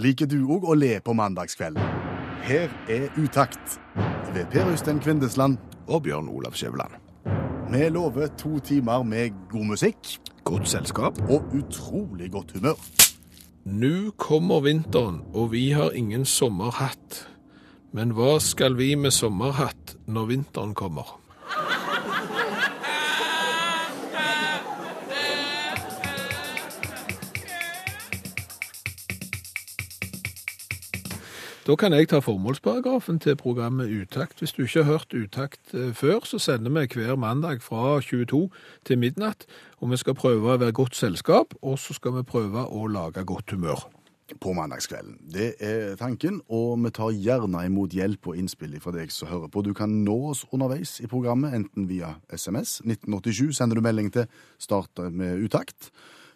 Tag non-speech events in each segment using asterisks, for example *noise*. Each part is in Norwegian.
Liker du òg å le på mandagskvelden? Her er Utakt ved Per Øystein Kvindesland. Og Bjørn Olav Skjæveland. Vi lover to timer med god musikk Godt selskap. og utrolig godt humør. Nå kommer vinteren, og vi har ingen sommerhatt. Men hva skal vi med sommerhatt når vinteren kommer? Da kan jeg ta formålsparagrafen til programmet Utakt. Hvis du ikke har hørt Utakt eh, før, så sender vi hver mandag fra 22 til midnatt. Og vi skal prøve å være godt selskap, og så skal vi prøve å lage godt humør. På mandagskvelden. Det er tanken, og vi tar gjerne imot hjelp og innspill fra deg som hører på. Du kan nå oss underveis i programmet, enten via SMS 1987, sender du melding til Start med utakt.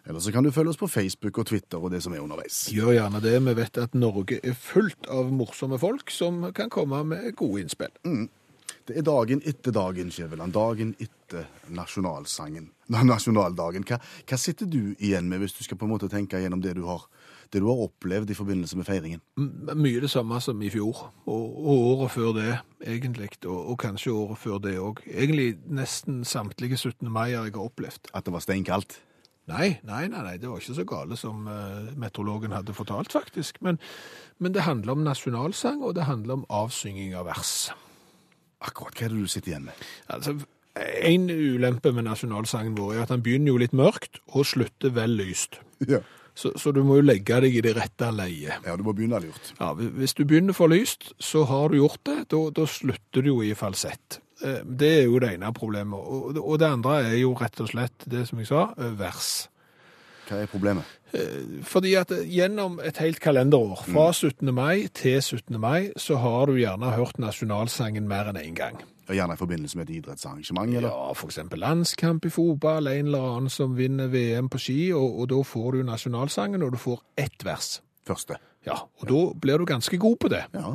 Eller så kan du følge oss på Facebook og Twitter og det som er underveis. Gjør gjerne det. Vi vet at Norge er fullt av morsomme folk som kan komme med gode innspill. Det er dagen etter dagen, Skjæveland. Dagen etter nasjonalsangen. *laughs* Nei, Nasjonaldagen. Hva, hva sitter du igjen med hvis du skal på en måte tenke gjennom det du har, det du har opplevd i forbindelse med feiringen? M- Mye det samme som i fjor, og, og året før det, egentlig, og, og kanskje året før det òg. Egentlig nesten samtlige 17. mai har jeg opplevd. At det var steinkaldt? Nei, nei, nei, nei, det var ikke så gale som uh, meteorologen hadde fortalt, faktisk. Men, men det handler om nasjonalsang, og det handler om avsynging av vers. Akkurat. Hva er det du sitter igjen med? Altså, En ulempe med nasjonalsangen vår er at den begynner jo litt mørkt og slutter vel lyst. Ja. Så, så du må jo legge deg i det rette leiet. ja, du må begynne lurt. Ja, hvis du begynner for lyst, så har du gjort det. Da, da slutter du jo i falsett. Eh, Det er jo det ene problemet. Og, det andre er jo rett og slett det som jeg sa, eh, vers. Hva er problemet? Fordi at gjennom et helt kalenderår, fra 17. mai til 17. mai, så har du gjerne hørt nasjonalsangen mer enn én gang. Og Gjerne i forbindelse med et idrettsarrangement, eller? Ja, eksempel landskamp i fotball, en eller annen som vinner VM på ski, og, og da får du nasjonalsangen, og du får ett vers. Første. Ja, og da blir du ganske god på det. Ja.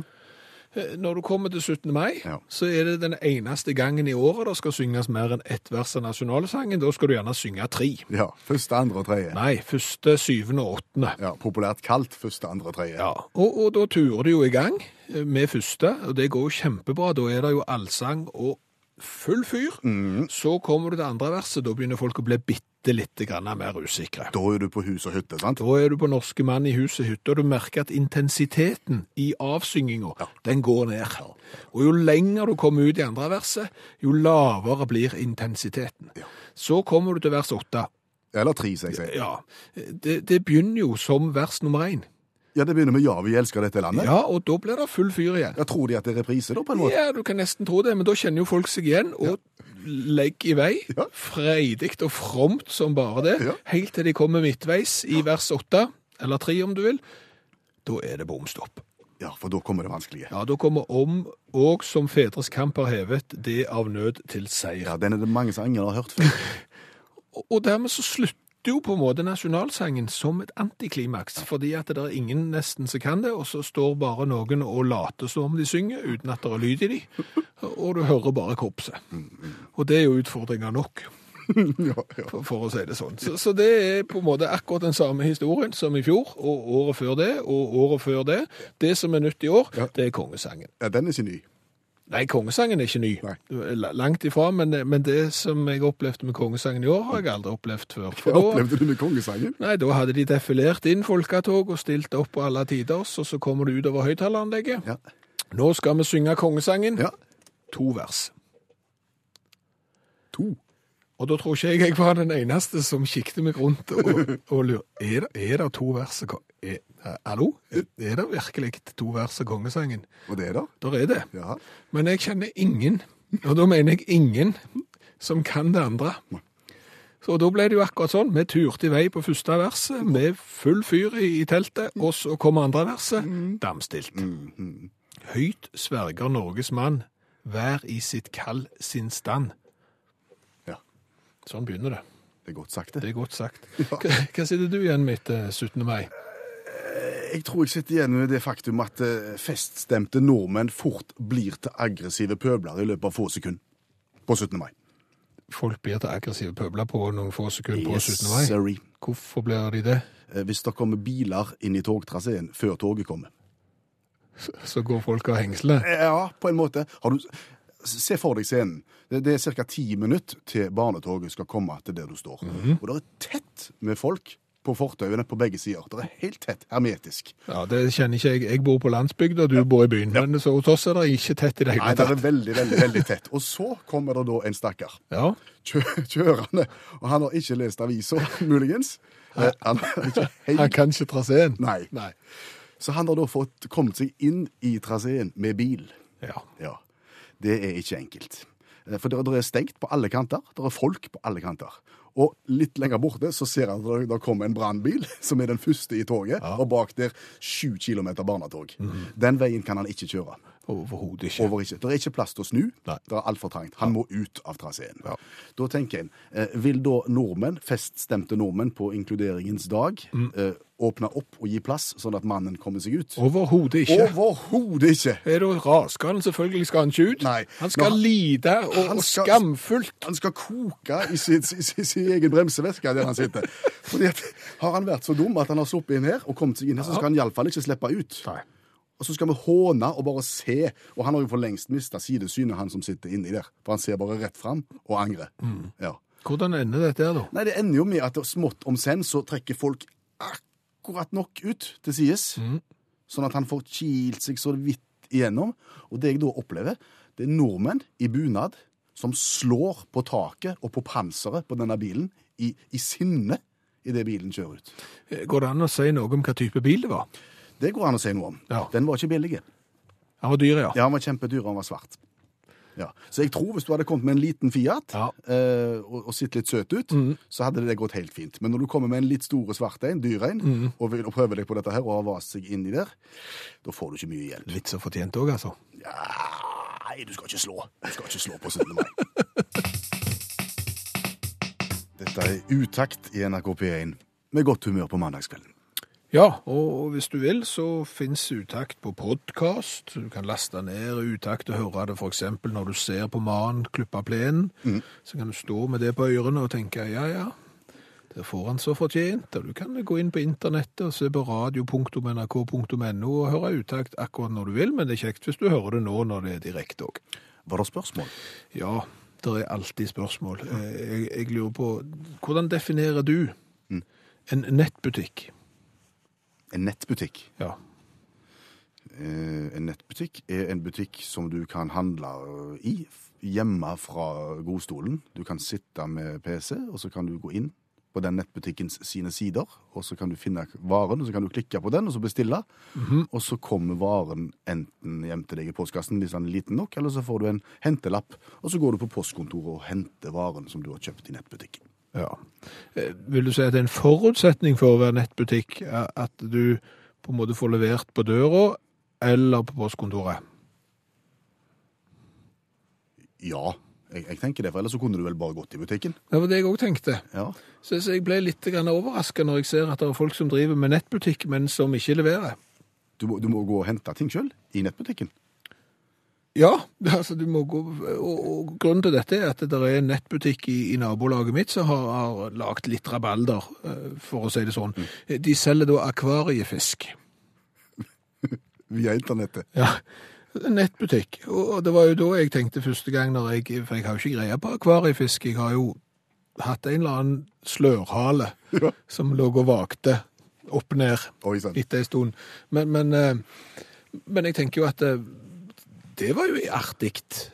Eh, Når du kommer til 17. mai, Ja. så er det den eneste gangen i året det skal synges mer enn ett vers av nasjonalsangen. Da skal du gjerne synge tre. ja. Første, andre og tredje. Nei, første, syvende og åttende. Ja, Populært kalt første, andre og tredje. Ja, og, og da turer du jo i gang eh, med første, og det går jo kjempebra. Da er det jo allsang og full fyr. Så kommer du til andre verset, da begynner folk å bli bitte litt mer usikre. Da er du på hus og hytte, sant? Da er du på norske mann i hus og hytte, og du merker at intensiteten i avsynginga, den går ned. Og jo lenger du kommer ut i andre verset, jo lavere blir intensiteten. Så kommer du til vers åtte. Eller tre, som jeg sier. Ja, det, det begynner jo som vers nummer én. Ja, det begynner med 'Ja, vi elsker dette landet'. Ja, og da blir det full fyr igjen. Ja, tror de at det er reprise, da, på en måte? Ja, du kan nesten tro det, men da kjenner jo folk seg igjen, og legger i vei, Ja. freidig og fromt som bare det, Ja. helt til de kommer midtveis i vers 8, eller 3 om du vil, da er det bomstopp. Ja, for da kommer det vanskelige. Ja, da kommer om, og som fedres kamp har hevet, det av nød til seier. Ja, Den er det mange som ingen har hørt før. *laughs* Og dermed så slutter jo på en måte nasjonalsangen som et antiklimaks, fordi at det er ingen nesten som kan det, og så står bare noen og later som om de synger, uten at det er lyd i de, og du hører bare korpset. Og det er jo utfordringer nok, *laughs* for, for å si det sånn. Så, så det er på en måte akkurat den samme historien som i fjor, og året før det, og året før det. Det som er nytt i år, det er kongesangen. ja den er sin ny. Nei, kongesangen er ikke ny. Langt ifra, men, men det som jeg opplevde med kongesangen i år, har jeg aldri opplevd før. *laughs* For Hva opplevde du med kongesangen? Nei, da hadde de defilert inn folketog og stilt opp på alle tiders, og så kommer du utover høyttaleranlegget. Ja. Nå skal vi synge kongesangen. Ja. To vers. To. Og da tror ikke jeg jeg var den eneste som kikket meg rundt og, og lurer. Er er det to vers er, Hallo? Er det virkelig to vers av kongesangen? Og det er det? Der er det. Ja. Men jeg kjenner ingen, og da mener jeg ingen, som kan det andre. Så da ble det jo akkurat sånn. Vi turte i vei på første verset med full fyr i, teltet, og så kom andre verset damstilt. Høyt sverger Norges mann, hver i sitt kall sin stand. Ja. Sånn begynner det. Det er godt sagt, det. Det er godt sagt. *laughs* Hva, hva sitter du igjen med etter 17. mai? Jeg tror jeg sitter igjen med det faktum at eh, feststemte nordmenn fort blir til aggressive pøbler i løpet av få sekunder på 17. mai. Folk blir til aggressive pøbler på noen få sekunder på Yes, 17. mai. sorry. Hvorfor blir de det? eh, hvis det kommer biler inn i togtraseen før toget kommer. Så- går folk av hengselet? Ja, på en måte. Har du, se for deg scenen. Det, er ca. ti minutter til barnetoget skal komme til der du står. Og det er tett med folk på fortauene på begge sider. Det er helt tett, hermetisk. Ja, Det kjenner ikke jeg. Jeg bor på landsbygda, du bor i byen. Men så hos oss er det ikke tett i det Nei, det er veldig, veldig, veldig tett. Og så kommer det da en stakkar Ja, kjø- kjørende, og han har ikke lest avisa, muligens. Eh, Han Han kan ikke traseen. Nei. Nei. Så han har da fått kommet seg inn i traseen med bil. Ja. Ja, det er ikke enkelt. Eh, For det er stengt på alle kanter. Det er folk på alle kanter. Og litt lenger borte så ser han at det- kommer en brannbil, *laughs* som er den første i toget, og bak der sju kilometer barnetog. Den veien kan han ikke kjøre. Overhodet ikke. Over ikke. Det er ikke plass til å snu. Nei. Det er altfor trangt. Han må ut av traseen. Ja. Da tenker en, eh, vil da nordmenn, feststemte nordmenn på inkluderingens dag, Mm. eh, åpne opp og gi plass, sånn at mannen kommer seg ut? Overhodet ikke. Overhodet ikke! Er du raskende? Selvfølgelig skal han ikke ut. Nei. Han skal Nå, han- lide og, han skal- skamfullt. Han skal koke i sin, egen bremseveske der han sitter. Fordi at, Har han vært så dum at han har sluppet inn her og kommet seg inn her, så skal han iallfall ikke slippe ut. Nei. Og så skal vi håne og bare se. Og han har jo for lengst mista sidesynet, han som sitter inni der. For han ser bare rett fram og angrer. Ja. Hvordan ender dette her, da? Nei, det ender jo med at smått om senn så trekker folk akkurat nok ut til sides. Sånn at han får kilt seg så vidt igjennom. Og det jeg da opplever, det er nordmenn i bunad som slår på taket og på panseret på denne bilen i, i sinne idet bilen kjører ut. Går det an å si noe om hva type bil det var? Det går an å si noe om. Ja. Den var ikke billig. Han var dyr, ja. Ja, han var kjempedyr, og han var svart. Ja. Så jeg tror hvis du hadde kommet med en liten Fiat Ja. eh, og, og sett litt søt ut, så hadde det gått helt fint. Men når du kommer med en litt store svart en, dyr en, og, og prøver deg på dette her og har vast seg inni der, da får du ikke mye hjelp. Litt så fortjent òg, altså. Ja, nei, du skal ikke slå. Du skal ikke slå på 17. mai. *laughs* Dette er Utakt i NRK P1 med godt humør på mandagskvelden. Ja, og hvis du vil, så fins Utakt på podkast. Du kan laste ned Utakt og høre det f.eks. når du ser på mannen klippe plenen. Så kan du stå med det på ørene og tenke ja, ja, der får han så fortjent. Og du kan gå inn på internettet og se på radio.nrk.no og høre Utakt akkurat når du vil, men det er kjekt hvis du hører det nå når det er direkte òg. Var det spørsmål? Ja, det er alltid spørsmål. Eh, Jeg, jeg lurer på Hvordan definerer du en nettbutikk? En nettbutikk. Ja. Eh, En nettbutikk er en butikk som du kan handle i hjemme fra godstolen. Du kan sitte med PC, og så kan du gå inn på den nettbutikkens sine sider, og så kan du finne varen, og så kan du klikke på den, og så bestille. Og så kommer varen enten hjem til deg i postkassen hvis den er liten nok, eller så får du en hentelapp, og så går du på postkontoret og henter varen som du har kjøpt i nettbutikken. Ja. Eh, Vil du si at det er en forutsetning for å være nettbutikk er at du på en måte får levert på døra eller på postkontoret? Ja, jeg, jeg tenker det, for ellers så kunne du vel bare gått i butikken. Det var det jeg òg tenkte. Ja. Så så jeg ble litt overraska når jeg ser at det er folk som driver med nettbutikk, men som ikke leverer. Du må, du må gå og hente ting sjøl i nettbutikken. Ja, *laughs* altså du må gå, og, og grunnen til dette er at det er en nettbutikk i, i nabolaget mitt som har, har lagt litt rabalder, eh, for å si det sånn. De selger da akvariefisk. *laughs* Via internettet. Ja, nettbutikk. Og og det var jo da jeg tenkte første gang når jeg, for jeg har jo ikke greie på akvariefisk, jeg har jo hatt en eller annen slørhale *laughs* Ja. som lå og vakte opp ned Oi etter en stund. Men, men, eh, men jeg tenker jo at eh, det var jo artig.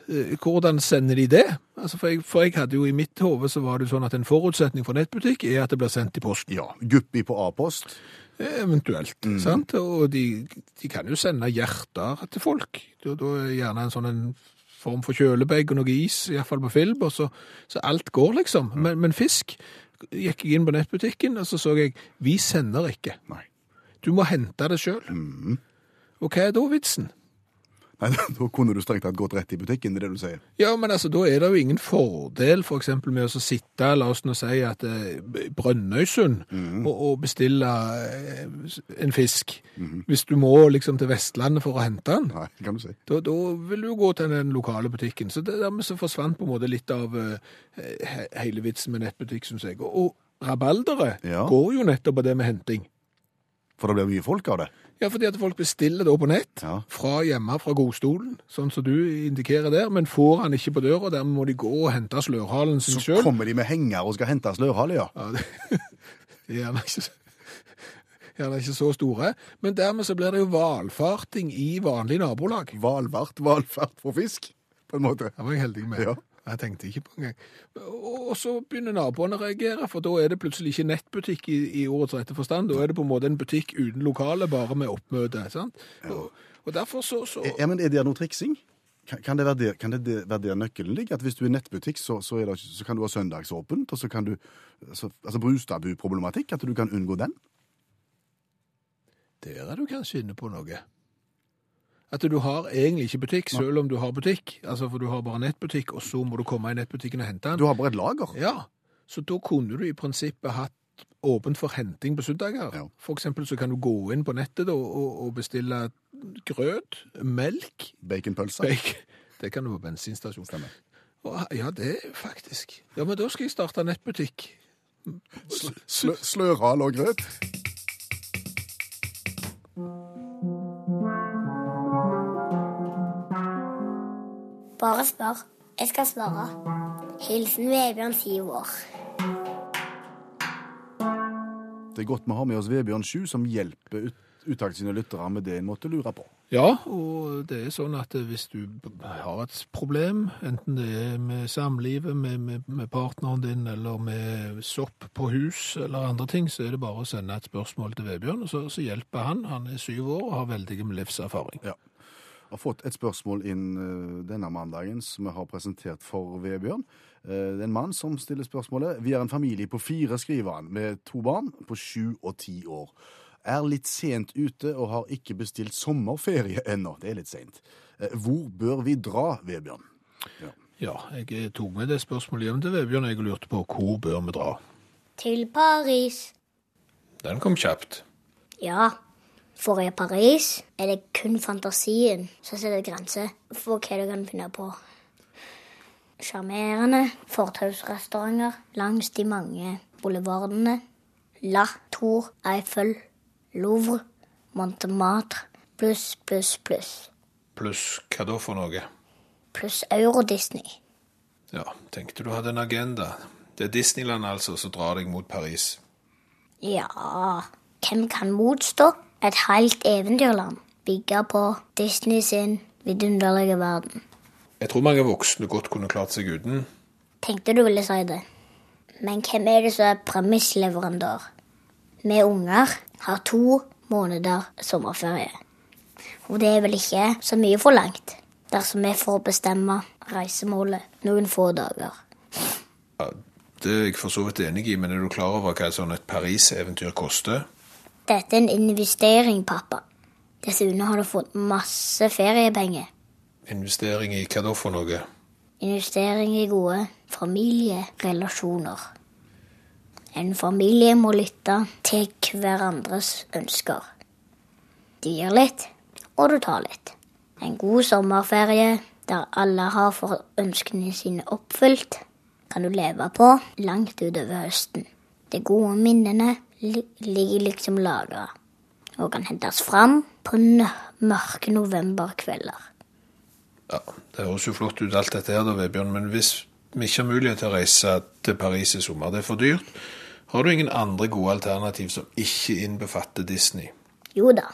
Eh, Hvordan sender de det? Altså for, jeg, for jeg hadde jo i mitt hode så var det sånn at en forutsetning for nettbutikk er at det blir sendt i posten. Ja. Guppi på A-post. Eventuelt. sant? Og de, de kan jo sende hjerter til folk. Da, da er gjerne en sånn en form for kjølebegg og noe is, iallfall på film. Og så, så alt går, liksom. Men, men fisk gikk jeg inn på nettbutikken, og så så jeg vi sender ikke. Nei. Du må hente det sjøl. Og hva er da vitsen? Nei, *laughs* Da kunne du strengt tatt gått rett i butikken, det er det du sier. Ja, men altså, da er det jo ingen fordel for eksempel med å sitte, la oss nå si at eh, Brønnøysund, og, og bestille eh, en fisk, hvis du må liksom til Vestlandet for å hente den. Nei, kan du si. Da, da vil du jo gå til den lokale butikken. Så det, dermed så forsvant på en måte litt av eh, he- hele vitsen med nettbutikk, synes jeg. Og, og rabalderet Ja. går jo nettopp på det med henting. For det blir mye folk av det. Ja, fordi at folk bestiller da på nett, Ja. fra hjemme, fra godstolen, sånn som du indikerer der, men får han ikke på døra, dermed må de gå og hente slørhalen sin Så kommer de med henger og skal hente slørhale, ja. Ja, det *laughs* de er gjerne ikke, så- gjerne ikke så store. Men dermed så blir det jo valfarting i vanlig nabolag. Hvalvart, hvalfart for fisk, på en måte. Det var jeg heldig med. Ja. Jeg tenkte ikke på engang. Og så begynner naboene å reagere, for da er det plutselig ikke nettbutikk i, i ordets rette forstand. Da er det på en måte en butikk uten lokale, bare med oppmøte. sant? Og, og derfor så, så Ja, men Er det noe triksing? Kan, kan, det være der, kan det være der nøkkelen ligger? At hvis du er nettbutikk, så, så, er det, så kan du ha søndagsåpent, og så kan du så, Altså Brustadbu-problematikk, at du kan unngå den? Der er du kanskje inne på noe. At du har egentlig ikke butikk, selv om du har butikk. Altså, For du har bare nettbutikk, og så må du komme i nettbutikken og hente den. Du har bare et lager. Ja, så da kunne du i prinsippet hatt åpent for henting på søndager. Ja. For eksempel så kan du gå inn på nettet og, og bestille grøt, melk, Baconpølse. bacon. *laughs* Det kan du på bensinstasjon. Stemmer. Ja, det faktisk. Ja, men da skal jeg starte nettbutikk. Slø, slørhale og grøt. Bare spør. Jeg skal svare. Hilsen Vebjørn, syv år. Det er godt vi har med oss Vebjørn Sju, som hjelper ut, sine lyttere med det en måtte lure på. Ja, og det er sånn at hvis du har et problem, enten det er med samlivet, med, med, med partneren din, eller med sopp på hus, eller andre ting, så er det bare å sende et spørsmål til Vebjørn, og så, så hjelper han. Han er syv år og har veldig med livserfaring. Ja. Har fått et spørsmål inn eh, denne mandagen som vi har presentert for Vebjørn. Eh, Det er en mann som stiller spørsmålet. Vi er en familie på fire, skriver han, med to barn på sju og ti år. Er litt sent ute og har ikke bestilt sommerferie ennå. Det er litt sent. Eh, Hvor bør vi dra, Vebjørn? Ja, jeg tok med det spørsmålet hjem til Vebjørn, jeg lurte på hvor bør vi dra? Til Paris. Den kom kjapt. Ja, for i Paris er det kun fantasien som setter grenser for hva du kan finne på. Sjarmerende fortausrestauranter langs de mange boulevardene. La Tour Eiffel, Louvre, Montmartre, pluss, pluss, pluss. Pluss hva da for noe? Pluss Euro-Disney. Ja, tenkte du hadde en agenda. Det er Disneyland altså som drar deg mot Paris. Ja, hvem kan motstå et helt eventyrland bygga på Disney sin vidunderlige verden? Jeg tror mange voksne godt kunne klart seg uten. Tenkte du ville si det. Men hvem er det som er premissleverandør? Vi unger har to måneder sommerferie. Og det er vel ikke så mye forlangt dersom vi får bestemme reisemålet noen få dager. Ja, det er jeg for så vidt enig i, men er du klar over hva et sånt et Paris-eventyr koster? Dette er en investering, pappa. Dessuten har du fått masse feriepenger. Investering i hva da for noe? Investering i gode familierelasjoner. En familie må lytte til hverandres ønsker. Du gir litt, og du tar litt. En god sommerferie der alle har fått ønskene sine oppfylt, kan du leve på langt utover høsten. De gode minnene ligger liksom lagra og kan hentes fram på mørke novemberkvelder. Ja, Det høres jo flott ut alt dette her da, Vebjørn, men hvis vi ikke har mulighet til å reise til Paris i sommer, det er for dyrt, har du ingen andre gode alternativ som ikke innbefatter Disney? Jo da,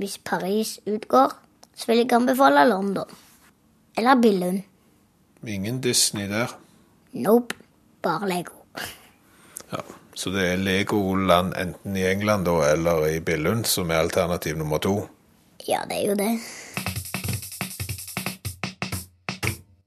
hvis Paris utgår, så vil jeg anbefale London. Eller Billund. Ingen Disney der. Nope, bare Lego. Så det er Legoland enten i England da, eller i Billund som er alternativ nummer to? Ja, det er jo det.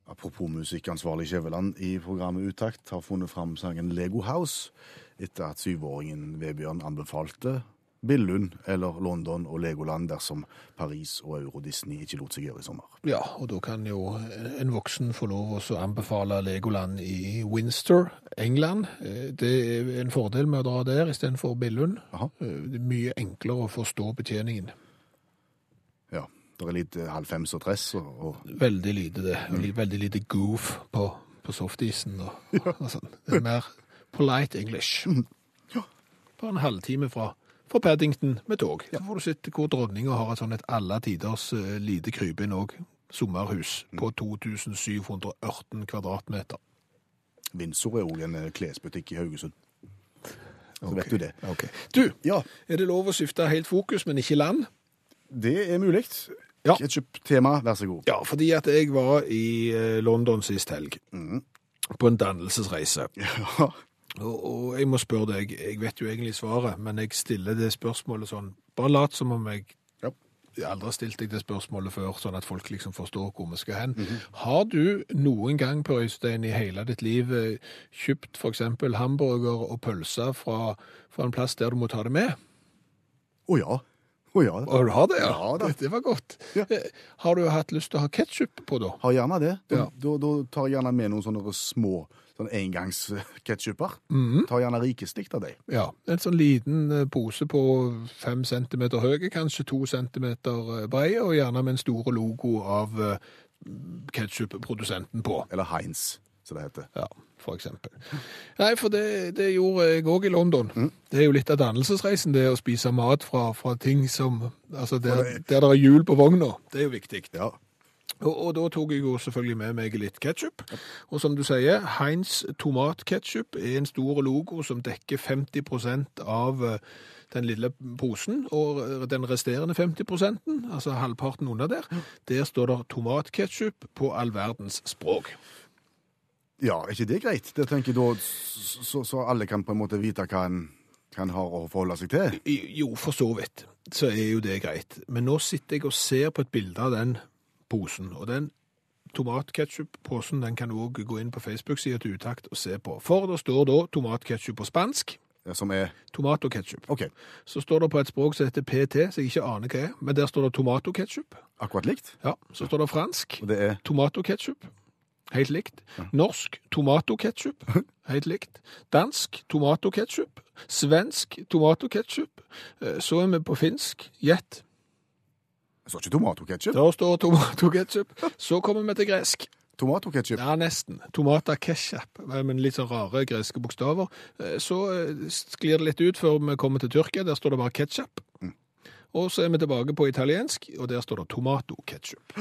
Apropos musikkansvarlig Skjæveland i programmet Utakt har funnet fram sangen Lego House etter at syvåringen Vebjørn anbefalte Billund eller London og Legoland dersom Paris og Euro Disney ikke lot seg gjøre i sommer. Ja, og da kan jo en voksen få lov å anbefale Legoland i Winster, England. Eh, Det er en fordel med å dra der istedenfor Billund. Aha. Eh, Det er mye enklere å forstå betjeningen. Ja, det er litt eh, halv fems og tress og, Veldig lite det. Mm. Veldig lite goof på, på softisen og, og sånn. Det er mer polite English. Ja. Bare en halvtime fra, fra Paddington med tog. Så får du sett hvor dronninga har et sånn et alle tiders uh, lite krypinn òg. Sommerhus på 2718 kvadratmeter. Windsor er òg en eh, klesbutikk i Haugesund. Så okay. vet du det. Okay. Du, Ja, er det lov å skifte helt fokus, men ikke land? det er mulig. Ja. Ketchup-tema, vær så god. Ja, fordi at jeg var i eh, London sist helg. Mm. På en dannelsesreise. *laughs* Ja. Og, og jeg må spørre deg, jeg vet jo egentlig svaret, men jeg stiller det spørsmålet sånn, bare lat som om jeg Ja. jeg aldri har stilt deg det spørsmålet før, sånn at folk liksom forstår hvor vi skal hen. Har du noen gang, Per Øystein, i hele ditt liv eh, kjøpt eksempel hamburger og pølser fra, fra en plass der du må ta det med? Å ja. Å ja. Og du har det, ja? Ja da. Det var godt. Ja. Eh, Har du hatt lyst til å ha ketchup på da? Har gjerne det. Da, Ja. da, da tar jeg gjerne med noen sånne små sånn engangsketsjuper. Mhm. Tar gjerne rikeslikt av dem. Ja, en sånn liten eh, pose på fem centimeter høy, kanskje to centimeter eh, brei, og gjerne med en stor logo av ketsjupprodusenten ketchup-produsenten på. Eller Heinz, som det heter. Ja, for eksempel. Nei, for det, det gjorde jeg òg i London. Det er jo litt av dannelsesreisen, det å spise mat fra, fra ting som Altså der, der det er hjul på vogna. Det er jo viktig. Ja. Og, og da tok jeg jo selvfølgelig med meg litt ketchup. Og som du sier, Heinz tomatketchup er en stor logo som dekker 50 av eh, den lille posen, og den resterende 50% altså halvparten under der, der står det tomatketchup på all verdens språk. ja, er ikke det greit? Det tenker jeg da, så, så alle kan på en måte vite hva en, hva en har å forholde seg til. Jo, for så vidt, så er jo det greit. Men nå sitter jeg og ser på et bilde av den posen, og den tomatketchup-posen den kan du òg gå inn på Facebook-sida til Utakt og se på. For det står da tomatketchup på spansk, Ja, Som er tomatoketchup. OK, Så står det på et språk som heter PT, som jeg ikke aner hva er, men der står det tomatoketchup. akkurat likt. Ja, så står det fransk, Og det er tomatoketchup. Helt likt. Norsk tomatoketchup. Helt likt. Dansk tomatoketchup. Svensk tomat og ketsjup. Så er vi på finsk. Gjett. Det står ikke tomatoketchup. Der står tomatoketchup. Så kommer vi til gresk. Tomatoketchup. Ja, nesten. Tomata ketchup, men litt sånn rare greske bokstaver. Eh, Så eh, sklir det litt ut før vi kommer til Tyrkia. Der står det bare ketchup. Og så er vi tilbake på italiensk, og der står det tomatoketchup.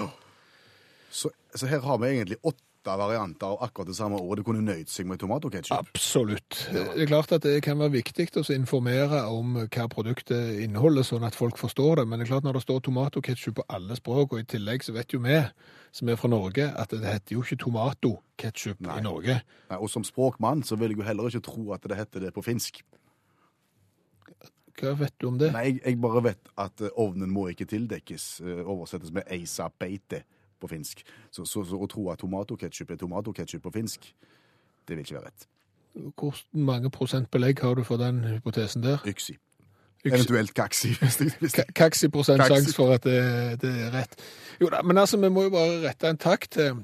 Så, så her har vi egentlig åtte varianter av akkurat det samme ordet. Det kunne nøyd seg med tomatoketchup. Absolutt. Det er klart at det kan være viktig å informere om hva produktet inneholder, sånn at folk forstår det. Men det er klart når det står tomatoketchup på alle språk, og i tillegg så vet jo vi som er fra Norge, at det heter jo ikke tomato-ketsjup i Norge. Nei, og som språkmann så vil jeg jo heller ikke tro at det heter det på finsk. Hva vet du om det? Nei, jeg, jeg bare vet at eh, ovnen må ikke tildekkes. eh, Oversettes med eisa beite på finsk. Så, så, så å tro at tomatoketchup er tomatoketchup på finsk, det vil ikke være rett. Hvor mange prosent belegg har du for den hypotesen der? Yksi. Yksi- Eventuelt kaksi. Kaksi prosent sjanse for at det, det er rett. Jo da, men altså, vi må jo bare rette en takk til,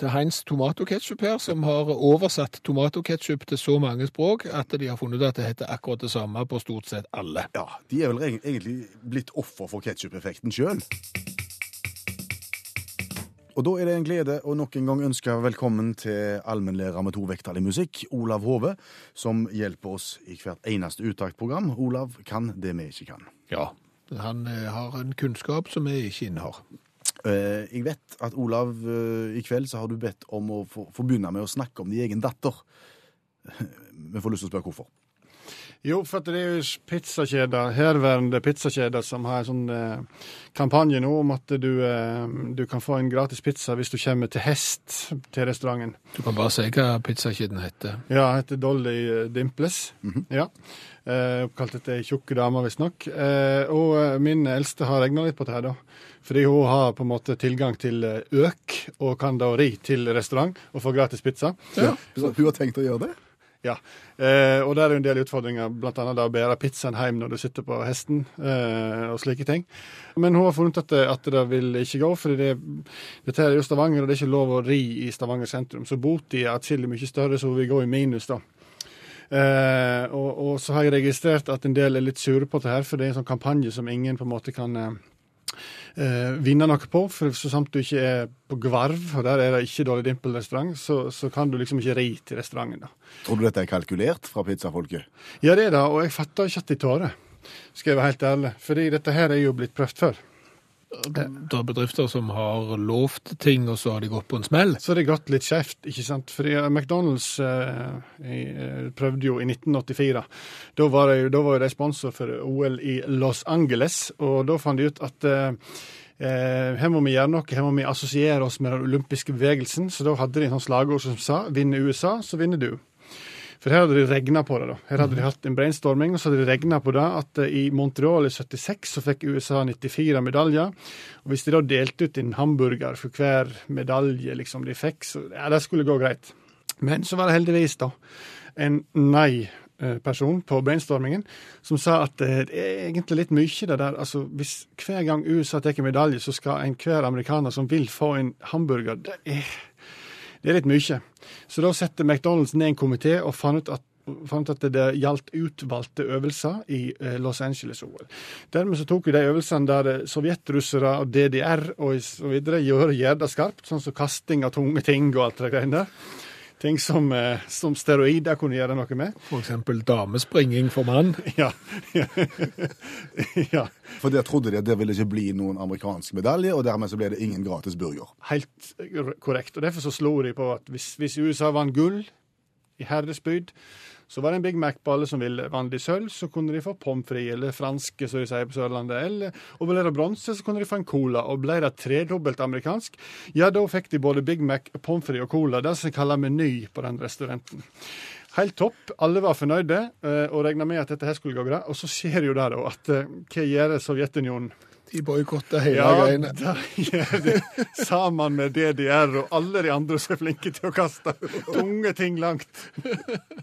til Heinz tomatoketchup her, som har oversatt tomatoketchup til så mange språk at de har funnet ut at det heter akkurat det samme på stort sett alle. Ja, De er vel egentlig blitt offer for ketsjup-effekten sjøl. Og da er det en glede å nok en gang ønske velkommen til allmennlærer med tovektig musikk, Olav Hove, som hjelper oss i hvert eneste uttaktprogram. Olav kan det vi ikke kan. Ja. Han eh, har en kunnskap som vi ikke innehar. Eh, Jeg vet at Olav, eh, i kveld så har du bedt om å få, få begynne med å snakke om din egen datter. *laughs* Vi får lyst til å spørre hvorfor. Jo, for det er jo pizzakjeder, herværende pizzakjeder som har en sånn eh, kampanje nå om at du, eh, du kan få en gratis pizza hvis du kommer til hest til restauranten. Du kan bare si hva pizzakjeden heter. Ja, heter Dolly eh, Dimples. Ja. Eh, oppkalt etter ei tjukk dame, visstnok. Eh, og eh, min eldste har regna litt på det her, da. Fordi hun har på en måte tilgang til eh, øk, og kan da ri til restaurant og få gratis pizza. Ja. Så hun har tenkt å gjøre det? Ja, eh, og der er jo en del utfordringer, da å bære pizzaen hjem når du sitter på hesten, eh, og slike ting. Men hun har funnet at det, at det vil ikke gå, for det, dette er jo Stavanger, og det er ikke lov å ri i Stavanger sentrum. Så bota er atskillig mye større, så hun vil gå i minus, da. Eh, og, og så har jeg registrert at en del er litt sure på det her, for det er en sånn kampanje som ingen på en måte kan eh, vinne noe på. For så sant du ikke er på Gvarv, og der er det ikke Dolly Dimple-restaurant, så, så kan du liksom ikke ri til restauranten. da. Tror du dette er kalkulert fra pizzafolket? Ja, det er det, og jeg fatter ikke at de det, skal jeg være helt ærlig. Fordi dette her er jo blitt prøvd før. Det er bedrifter som har lovt ting, og så har de gått på en smell. Så har det gått litt skjevt, ikke sant. Fordi eh, McDonald's eh, eh, prøvde jo i 1984. Da var, det, da var jo de sponsor for OL i Los Angeles, og da fant de ut at eh, eh, her må vi gjøre noe, her må vi assosiere oss med den olympiske bevegelsen. Så da hadde de en sånn slagord som sa 'vinner USA, så vinner du'. For her hadde de regna på det. da. Her hadde de hatt en brainstorming, og så hadde de regna på det at eh, i Montreal i 76 så fikk USA 94 medaljer. Og hvis de da delte ut en hamburger for hver medalje liksom de fikk, så ja, det skulle gå greit. Men så var det heldigvis da en nei-person på brainstormingen som sa at eh, det er egentlig litt mye det der. Altså, hvis hver gang USA tar medalje, så skal enhver amerikaner som vil få en hamburger Det er det er litt mye. Så da setter McDonald's ned en komité og fant ut at fant at det gjaldt utvalgte øvelser i eh, Los Angeles-OL. Dermed så tok de øvelsene der sovjetrussere og DDR og så videre gjør gjerda skarpt, sånn som kasting av tunge ting og alt det greiene der. Ting som, eh, som steroider kunne gjøre noe med. Eksempel damespringing for mann. *laughs* Ja. *laughs* ja. For der trodde de at det ville ikke bli noen amerikansk medalje, og dermed så ble det ingen gratis burger. Helt korrekt. Og Derfor så slo de på at hvis, hvis USA vant gull i herrespyd, så var det en Big Mac på alle som ville. Vanlig sølv, så kunne de få pommes frites, eller franske, som de sier på Sørlandet. Eller, og ble det bronse, så kunne de få en cola. Og ble det tredobbelt amerikansk, ja, da fikk de både Big Mac, pommes frites og cola. Det som kaller meny på den restauranten. Helt topp. Alle var fornøyde eh, og regna med at dette her skulle gå bra. Og så skjer jo det, da, at eh, hva gjør Sovjetunionen? De boikotter hele Ja, greiene. de. *laughs* Sammen med DDR og alle de andre som er flinke til å kaste tunge ting langt.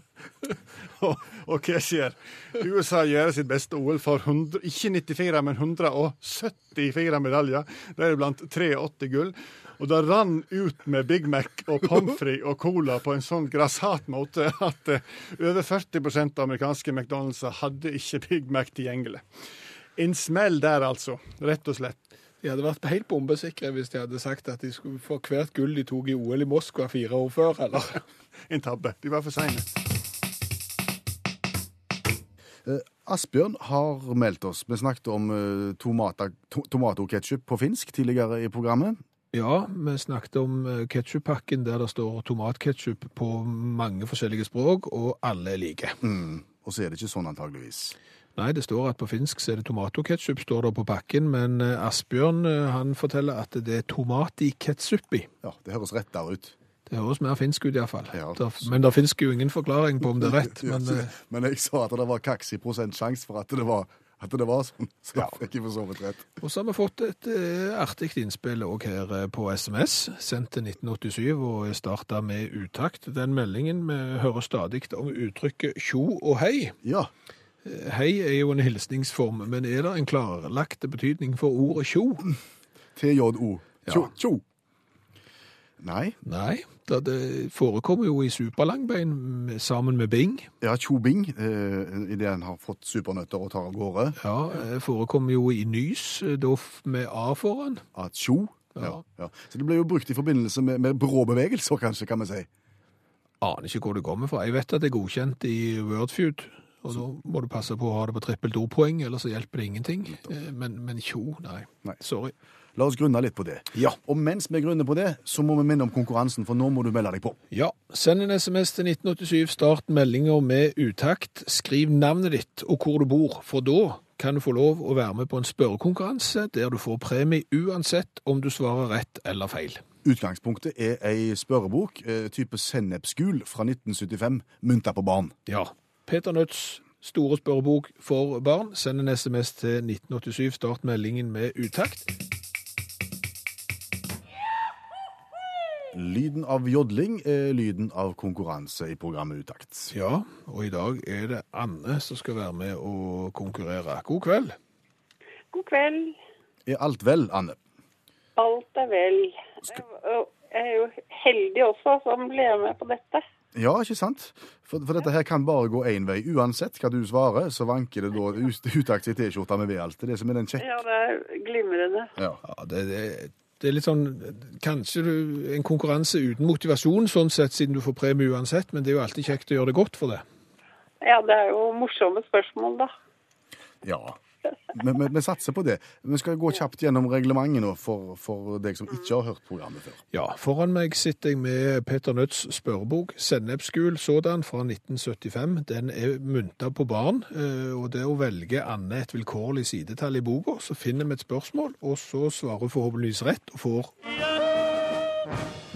*laughs* og, og hva skjer? USA gjør sitt beste OL for 100, ikke 94, men 174 medaljer. Deriblant 83 gull. Og det rann ut med Big Mac og pommes frites og cola på en sånn grassat måte at eh, over 40 av amerikanske McDonald'ser hadde ikke Big Mac tilgjengelig. En smell der, altså. Rett og slett. De hadde vært helt bombesikre hvis de hadde sagt at de skulle få hvert gull de tok i OL i Moskva fire år før, eller? *laughs* En tabbe. De var for seine. Eh, Asbjørn har meldt oss. Vi snakket om eh, tomata- to tomatoketchup på finsk tidligere i programmet. Ja, vi snakket om ketsjuppakken der det står tomatketchup på mange forskjellige språk, og alle er like. Mm. Og så er det ikke sånn antageligvis. Nei, det står at på finsk så er det tomatoketchup, står det på pakken, men eh, Asbjørn eh, han forteller at det er tomat i ketchup i. Ja, Det høres rett der ut. Det høres mer finsk ut iallfall. Ja. Men det finnes jo ingen forklaring på om det er rett. *laughs* Men eh, Men jeg sa at det var kaksi prosent sjanse for at det var, at det var sånn. Så jeg fikk for så vidt rett. Og så har vi fått et artig innspill òg her på SMS, sendt til 1987 og starta med utakt. Den meldingen vi hører stadig om uttrykket tjo og hei. Ja. Eh, Hei er jo en hilsningsform, men er det en klarlagt betydning for ordet tjo? TJO. Tjo. Tjo. Nei. Nei, Det, det forekommer jo i superlangbein sammen med bing. Ja, tjo bing, eh, idet en har fått supernøtter og tar av gårde. Ja, det forekommer jo i nys, eh, da med A foran. At tjo. Ja. Ja. Ja. Så det ble jo brukt i forbindelse med, med brå bevegelser, kanskje, kan vi si. Aner ikke hvor det kommer fra. Jeg vet at det er godkjent i Wordfeud, og da må du passe på å ha det på trippelt ordpoeng, ellers så hjelper det ingenting. Eh, Men, men tjo, nei. Nei. Sorry. La oss grunne litt på det. Ja. Og mens vi grunner på det, så må vi minne om konkurransen, for nå må du melde deg på. Ja, send en sms til 1987, start meldinger med utakt, skriv navnet ditt og hvor du bor, for da kan du få lov å være med på en spørrekonkurranse der du får premie uansett om du svarer rett eller feil. Utgangspunktet er ei spørrebok, eh, type sennepsgul fra 1975, mynta på barn. Ja. Peter Nødts store spørrebok for barn. Send en sms til 1987, start meldingen med utakt. Lyden av jodling er lyden av konkurranse i programmet Utakt. Ja, og i dag er det Anne som skal være med og konkurrere. God kveld. God kveld. Er alt vel, Anne? Alt er vel. Jeg er jo heldig også som ble med på dette. Ja, ikke sant? For, for dette her kan bare gå én vei. Uansett hva du svarer, så vanker det da ut- utakt T-skjorte med V-alt. Det er det som er den kjekke. Ja, det er glimrende. Ja. Ja, det, det, det er litt sånn Kanskje du, en konkurranse uten motivasjon, sånn sett, siden du får premie uansett, men det er jo alltid kjekt å gjøre det godt for det. Ja, det er jo morsomme spørsmål, da. ja. Vi, vi, vi satser på det. Vi skal gå kjapt gjennom reglementet nå for, for deg som ikke har hørt programmet før. Ja, foran meg sitter jeg med Peter Nødts spørrebok, Sennepsgul sådan, fra 1975. Den er mynta på barn, eh, og det å velge Anne et vilkårlig sidetall i boka, så finner vi et spørsmål, og så svarer hun forhåpentligvis rett, og får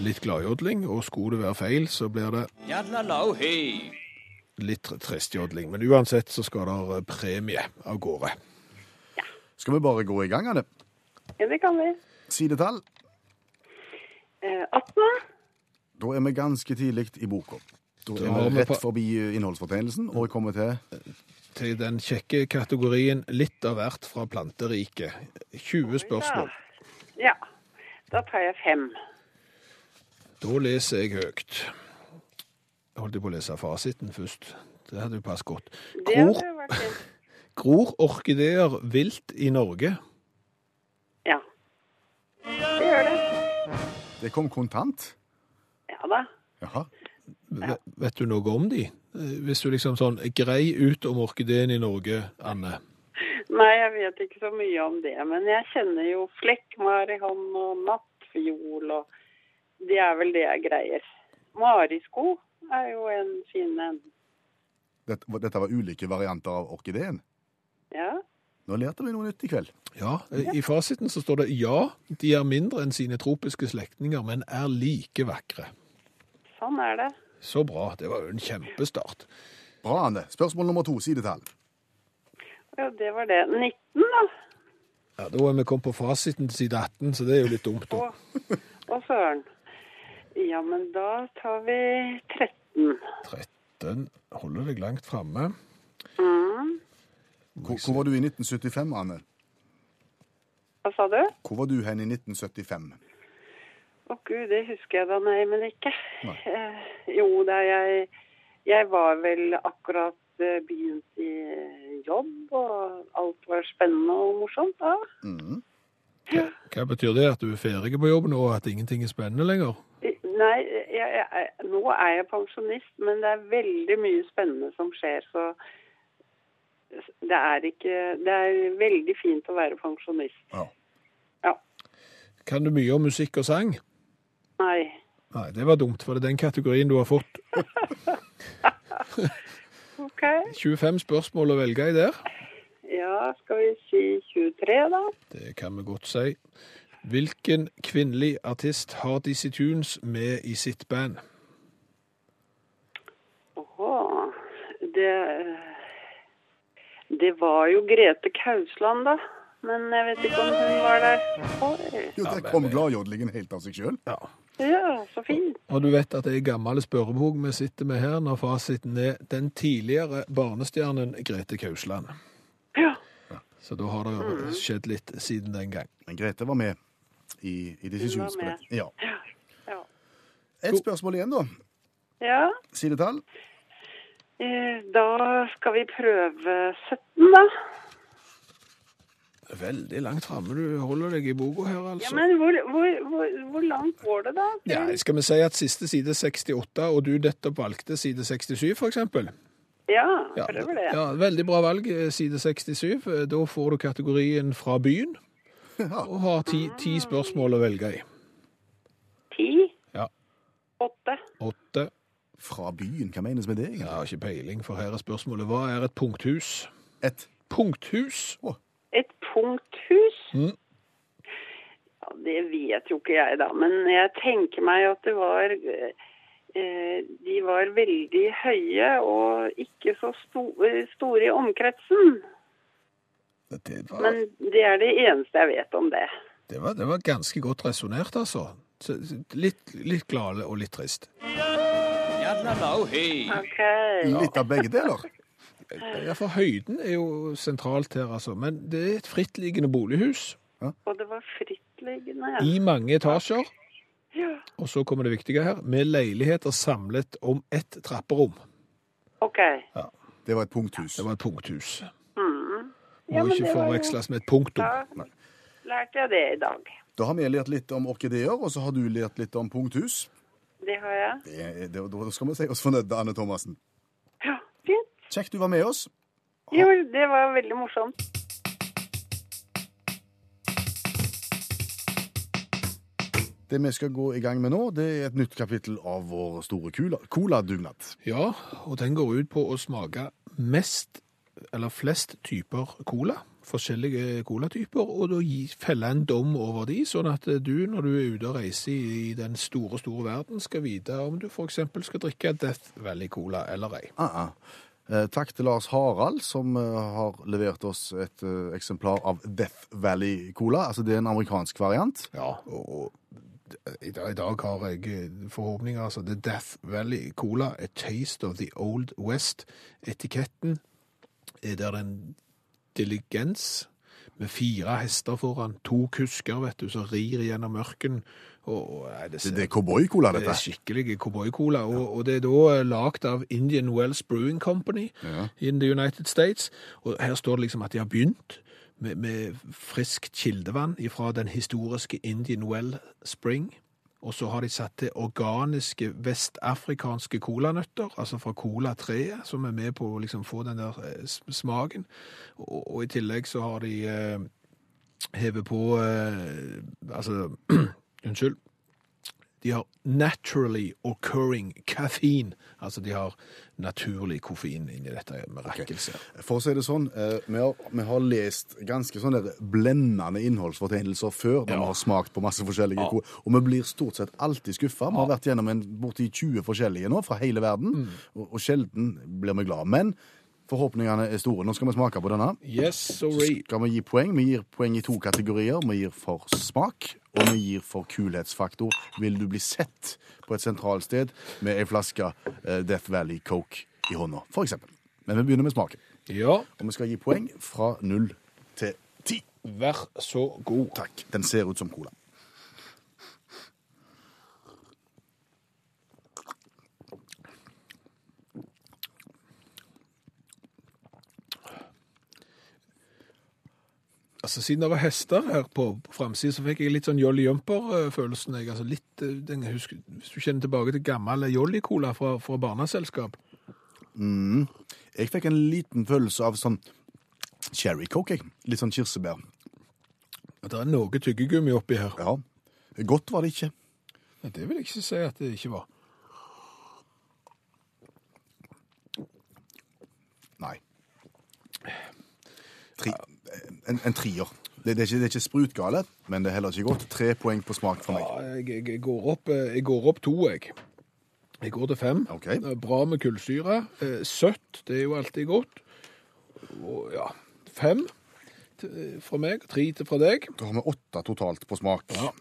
litt gladjodling, og skulle det være feil, så blir det litt tristjodling. Men uansett så skal det premie av gårde. Skal vi bare gå i gang Anne? Ja, det kan vi. Sidetall. Eh, 18. Da er vi ganske tidlig i boka. Da Da er har vi vi rett på- forbi innholdsfortegnelsen, og jeg kommer til Til den kjekke kategorien litt av hvert fra planteriket. 20 spørsmål. Ja. Da tar jeg fem. Da leser jeg høyt. Jeg holdt på å lese fasiten først. Det hadde jo passet godt. Det hadde hadde vært fint. Gror orkideer vilt i Norge? Ja. Det gjør det. Det kom kontant. Ja da. Jaha. Ja. vet du noe om de? Eh, Hvis du liksom sånn grei ut om orkideen i Norge, Anne. Nei, jeg vet ikke så mye om det, men jeg kjenner jo flekkmarihånd og nattfiol, og det er vel det jeg greier. Marisko er jo en fin en. Dette, dette var ulike varianter av orkideen. Ja. Nå lærte vi noe nytt i kveld. Ja, I fasiten så står det ja, de er mindre enn sine tropiske slektninger, men er like vakre. Sånn er det. Så bra. Det var jo en kjempestart. Bra, Anne. Spørsmål nummer to, sidetall. Ja, det var det. 19, da. Ja, Da er vi kommet på fasiten til side 18, så det er jo litt dumt. da. Å, å søren. Ja, men da tar vi 13. 13 holder deg langt framme. Mm. Hvor, hvor var du i 1975, Anne? Hva sa du? Hvor var du hen i 1975? Å gud, det husker jeg da nei, men ikke. Nei. Eh, jo, da jeg Jeg var vel akkurat eh, begynt i jobb, og alt var spennende og morsomt da. Mm. Hva betyr det? At du er ferdig på jobben og at ingenting er spennende lenger? Nei, jeg, jeg, nå er jeg pensjonist, men det er veldig mye spennende som skjer, så det er ikke Det er veldig fint å være pensjonist. Ja. Ja. Kan du mye om musikk og sang? Nei. Nei, det var dumt, for det er den kategorien du har fått. *laughs* OK. 25 spørsmål å velge i der. Ja, skal vi si 23, da? Det kan vi godt si. Hvilken kvinnelig artist har Dizzie Tunes med i sitt band? Åhå. Det Det var jo Grete Kausland, da. Men jeg vet ikke om hun var der. Oi. Jo, der kom gladjodlingen helt av seg sjøl. Ja. Ja, så fint. Og du vet at det er gammel spørrebok vi sitter med her, når fasiten er den tidligere barnestjernen Grete Kausland. Ja. Så da har det skjedd litt siden den gang. Men Grete var med i, i disse skuespillene. Ja. Ja. Et spørsmål igjen, da. ja. Sidetall. Eh, Da skal vi prøve 17, da. Veldig langt framme du holder deg i boka her, altså. Ja. Men hvor, hvor, hvor, hvor langt går det, da? Ja, skal vi si at siste side 68, og du nettopp valgte side 67, for eksempel? Ja, Ja, prøver det. ja, veldig bra valg, eh, side 67. Eh, Da får du kategorien fra byen, og har ti, ti spørsmål å velge i. Ti? Ja. Åtte? Åtte. Fra byen. Hva menes med det? Jeg har ikke peiling, for her er spørsmålet hva er et punkthus? Et. Punkthus? Et punkthus? Mm. Ja, det vet jo ikke jeg, da. Men jeg tenker meg at det var eh, De var veldig høye og ikke så sto, store i omkretsen. Det var, Men det er det eneste jeg vet om det. det var, det var ganske godt resonnert, altså. Så- Litt, litt glade og litt trist. Litt av begge deler. *laughs* Ja, for høyden er jo sentralt her, altså. Men det er et frittliggende bolighus Og det var frittliggende. i mange etasjer. Ja, Og så kommer det viktige her. Med leiligheter samlet om ett trapperom. OK. Det var et punkthus. Det var et punkthus. Mm. Ja, Må ikke jo- forveksles med et punktum. Da lærte jeg det i dag. Da har vi lært litt om orkideer, og så har du lært litt om punkthus. Det har jeg. Det, det, da skal vi si oss fornøyde, Anne Thomassen. Ja, fint. Kjekt du var med oss. Jo, det var veldig morsomt. Det vi skal gå i gang med nå, det er et nytt kapittel av vår store cola- coladugnad. Ja, og den går ut på å smake mest, eller flest typer cola. Forskjellige colatyper, og da felle en dom over de, sånn at du, når du er ute og reiser i, den store, store verden, skal vite om du eksempel skal drikke Death Valley Cola eller ei. Ah, ah. Eh, takk til Lars Harald, som eh, har levert oss et eh, eksemplar av Death Valley Cola. Altså, det er en amerikansk variant. Ja, og, i, dag, i dag har jeg eh, forhåpninger. Altså, The Death Valley Cola, A Taste of the Old West. Etiketten er der en diligens med fire hester foran, to kusker, vet du, som rir gjennom mørken. Og, nei, det, Det, ser, det er cowboycola, dette? det er skikkelig cowboycola. og, og det er da lagd av Indian Wells Brewing Company Ja. in the United States. Og her står det liksom at de har begynt med, med friskt kildevann fra den historiske Indian Well Spring. Og så har de satt til organiske vestafrikanske colanøtter, altså fra colatreet, som er med på å liksom få den der eh, smaken. Og, og i tillegg så har de eh, hevet på eh, Altså, *clears throat* unnskyld. De har naturally occurring caffeine. Altså de har naturlig koffein inni dette mirakelset. For å si det sånn, eh, vi, har, vi har lest ganske sånne blendende innholdsfortegnelser før, når Ja. vi har smakt på masse forskjellige Ja. og vi blir stort sett alltid skuffa. Vi har vært gjennom en borti 20 forskjellige nå, fra hele verden, Mm. og, og sjelden blir vi glad. Men forhåpningene er store. Nå skal vi smake på denne. Yes, sorry. Skal vi gi poeng? Vi gir poeng i to kategorier. Vi gir for smak, og vi gir for kulhetsfaktor. Vil du bli sett på et sentralt sted med ei flaske eh, Death Valley Coke i hånda, for eksempel. Men vi begynner med smaken. Ja, Og vi skal gi poeng fra null til ti. vær så god. Takk. Den ser ut som cola. Altså, Siden det var hester her på, på framsida, så fikk jeg litt sånn Jolly Jumper-følelsen. jeg. Altså litt, eh, den, husker, Hvis du kjenner tilbake til gammel Jolly-cola fra, fra barneselskap. Jeg fikk en liten følelse av sånn cherry coke. jeg. Litt sånn kirsebær. At Det er noe tyggegummi oppi her. Ja. Godt var det ikke. Ja, det vil jeg ikke si at det ikke var. Nei. Tri. En, en trier. Det, det, er ikke, det er ikke sprutgale, men det er heller ikke godt. Tre poeng på smak for meg. Ja, jeg, jeg, går opp, eh, jeg går opp to, jeg. Jeg går til fem. Okay. Er Bra med kullsyre. Eh, Søtt, det er jo alltid godt. Og ja, fem fra meg, tre fra deg. Da har vi åtte totalt på smak. Ja.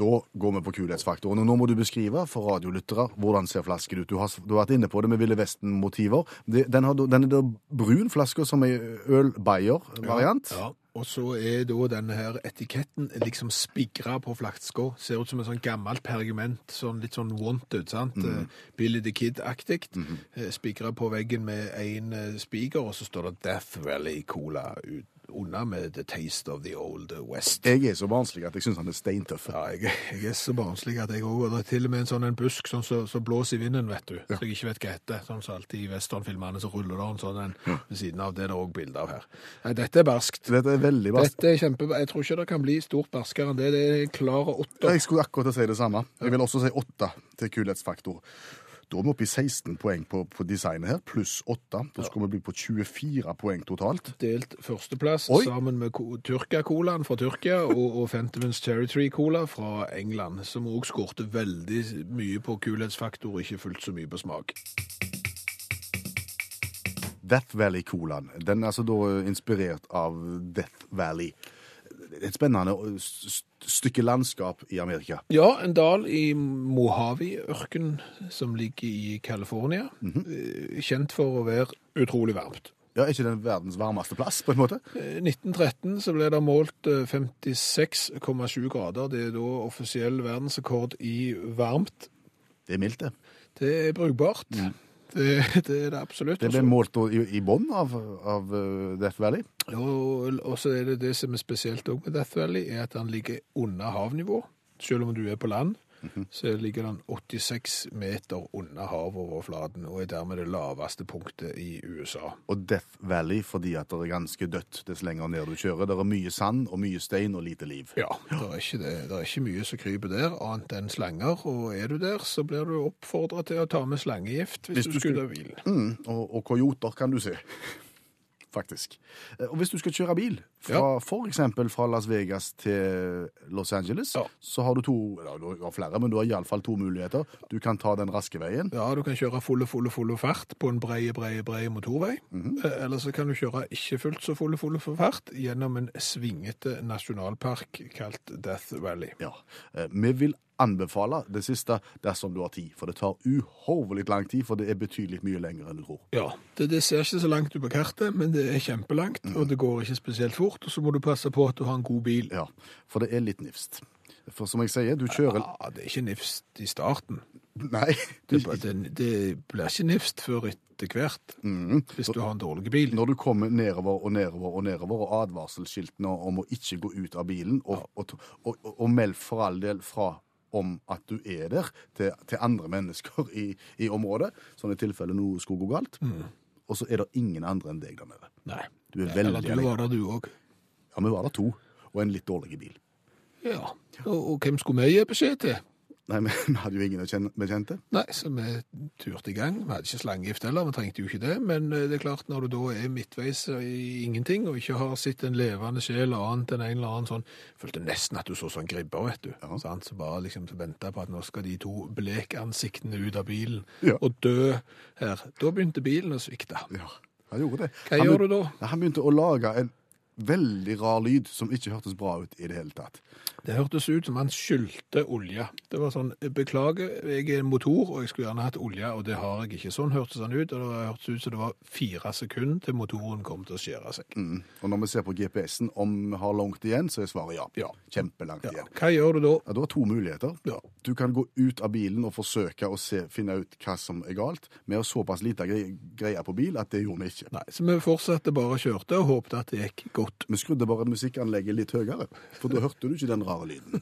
Da går vi på kulhetsfaktoren. Og nå må du beskrive for radiolyttere hvordan ser flasken ut. Du har, du har vært inne på det med Ville Vesten-motiver. Den, har den er da brun flaske som ei øl-bayer-variant. Ja. Og så er da denne her etiketten liksom spigra på flaska. Ser ut som en sånn gammelt pergament, sånn litt sånn wanted, sant? Mm. Billy the Kid-aktig. Mm Spigra på veggen med én spiker, og så står det Death Valley Cola ut, under med The Taste of the Old West. Jeg er så barnslig at jeg syns han er steintøff. Ja, jeg, jeg er så barnslig at jeg òg Det er til og med en sånn en busk sånn som så, blåser i vinden, vet du. Så jeg ikke vet hva heter. Sånn som alltid i westernfilmene så ruller det en sånn en ved siden av. Det er det òg bilde av her. Nei, dette er barskt. Dette er veldig barskt. Dette er kjempe... Jeg tror ikke det kan bli stort barskere enn det. Det er klare åtter. Jeg skulle akkurat si det samme. Jeg vil også si åtte til kulhetsfaktor. Da er vi oppe i 16 poeng på, på designet her, pluss 8. Da skal vi bli på 24 poeng totalt. Delt førsteplass Oi. sammen med Tyrkia-colaen fra Tyrkia og, og Fentimans Cherry Tree-cola fra England, som òg skårte veldig mye på kulhetsfaktor ikke fullt så mye på smak. Death Valley-colaen. Den er altså da inspirert av Death Valley. Et spennende stykke landskap i Amerika. Ja, en dal i Mojave-ørkenen som ligger i California. Mm -hmm. Kjent for å være utrolig varmt. Ja, Er ikke den verdens varmeste plass, på en måte? Eh, 1913 så ble det målt eh, 56,7 grader. Det er da offisiell verdensrekord i varmt. Det er mildt, det. Det er brukbart. *laughs* Det, det er det absolutt. Det ble målt i, i bånn av, av eh, Death Valley. Jo, og så er det det som er spesielt med Death Valley, er at den ligger under havnivå. Selv om du er på land, så ligger den 86 meter under havoverflaten, og er dermed det laveste punktet i USA. Og Death Valley fordi at det er ganske dødt dess lenger ned du kjører. Det er mye sand og mye stein og lite liv. Ja, det er ikke, det. Det er ikke mye som kryper der, annet enn slanger. Og er du der, så blir du oppfordra til å ta med slangegift hvis, Hvis du, du skulle av bilen. Mm, og, og kojoter kan du se. *laughs* Faktisk. Eh, Og hvis du skal kjøre bil, fra, for eksempel fra Las Vegas til Los Angeles, Ja. så har du to, eller du har flere, men du har iallfall to muligheter. Du kan ta den raske veien. Ja, du kan kjøre fulle, fulle, fulle fart på en breie, breie, breie motorvei. Eh, Eller så kan du kjøre ikke fullt så fulle, fulle fart gjennom en svingete nasjonalpark kalt Death Valley. Ja. Eh, Vi vil anbefale det siste dersom du har tid, for det tar uhorvelig lang tid, for det er betydelig mye lenger enn du tror. Ja, det, det ser ikke så langt ut på kartet, men det er kjempelangt, og det går ikke spesielt fort, og så må du passe på at du har en god bil. Ja, for det er litt nifst. For som jeg sier, du kjører Ja, det er ikke nifst i starten. Nei. Det, det, det blir ikke nifst før etter hvert, hvis du har en dårlig bil. Når du kommer nedover og nedover og nedover, og advarselskiltene om å ikke gå ut av bilen, og, og, og, og, og meld for all del fra om at du er der til, til andre mennesker i, i området, sånn i tilfelle noe skulle gå galt, og så er det ingen andre enn deg der nede. Nei. Du er veldig Eller du var der du òg. Ja, vi var der to, og en litt dårlig bil. Ja. Og, og hvem skulle vi gi beskjed til? Nei, men *laughs* vi hadde jo ingen å bekjente. Nei, så vi turte i gang. Vi hadde ikke slangegift heller, vi trengte jo ikke det. Men eh, det er klart, når du da er midtveis i ingenting, og ikke har sett en levende sjel annet enn en eller annen sånn Følte nesten at du så sånn gribber, vet du. Sant? Så bare liksom venta på at nå skal de to blekansiktene ut av bilen Ja. og dø her. Da begynte bilen å svikte. Ja, han gjorde det. Hva han gjør du da? Han begynte å lage en veldig rar lyd som ikke hørtes bra ut i det hele tatt. Det hørtes ut som han skyldte olje. Det var sånn Beklager, jeg er en motor, og jeg skulle gjerne hatt olje, og det har jeg ikke. Sånn hørtes han ut, og det hørtes ut som det var fire sekunder til motoren kom til å skjære seg. Mm. Og når vi ser på GPS-en om vi har langt igjen, så er svaret ja. Ja. Kjempelangt Ja. igjen. Hva gjør du da? Ja, Du har to muligheter. Ja. Du kan gå ut av bilen og forsøke å se, finne ut hva som er galt. Vi har såpass lite gre- greier på bil at det gjorde vi ikke. Nei, så vi fortsatte bare å kjørte og håpte at det gikk godt. Vi skrudde bare musikkanlegget litt høyere, for da hørte du ikke den rare lyden.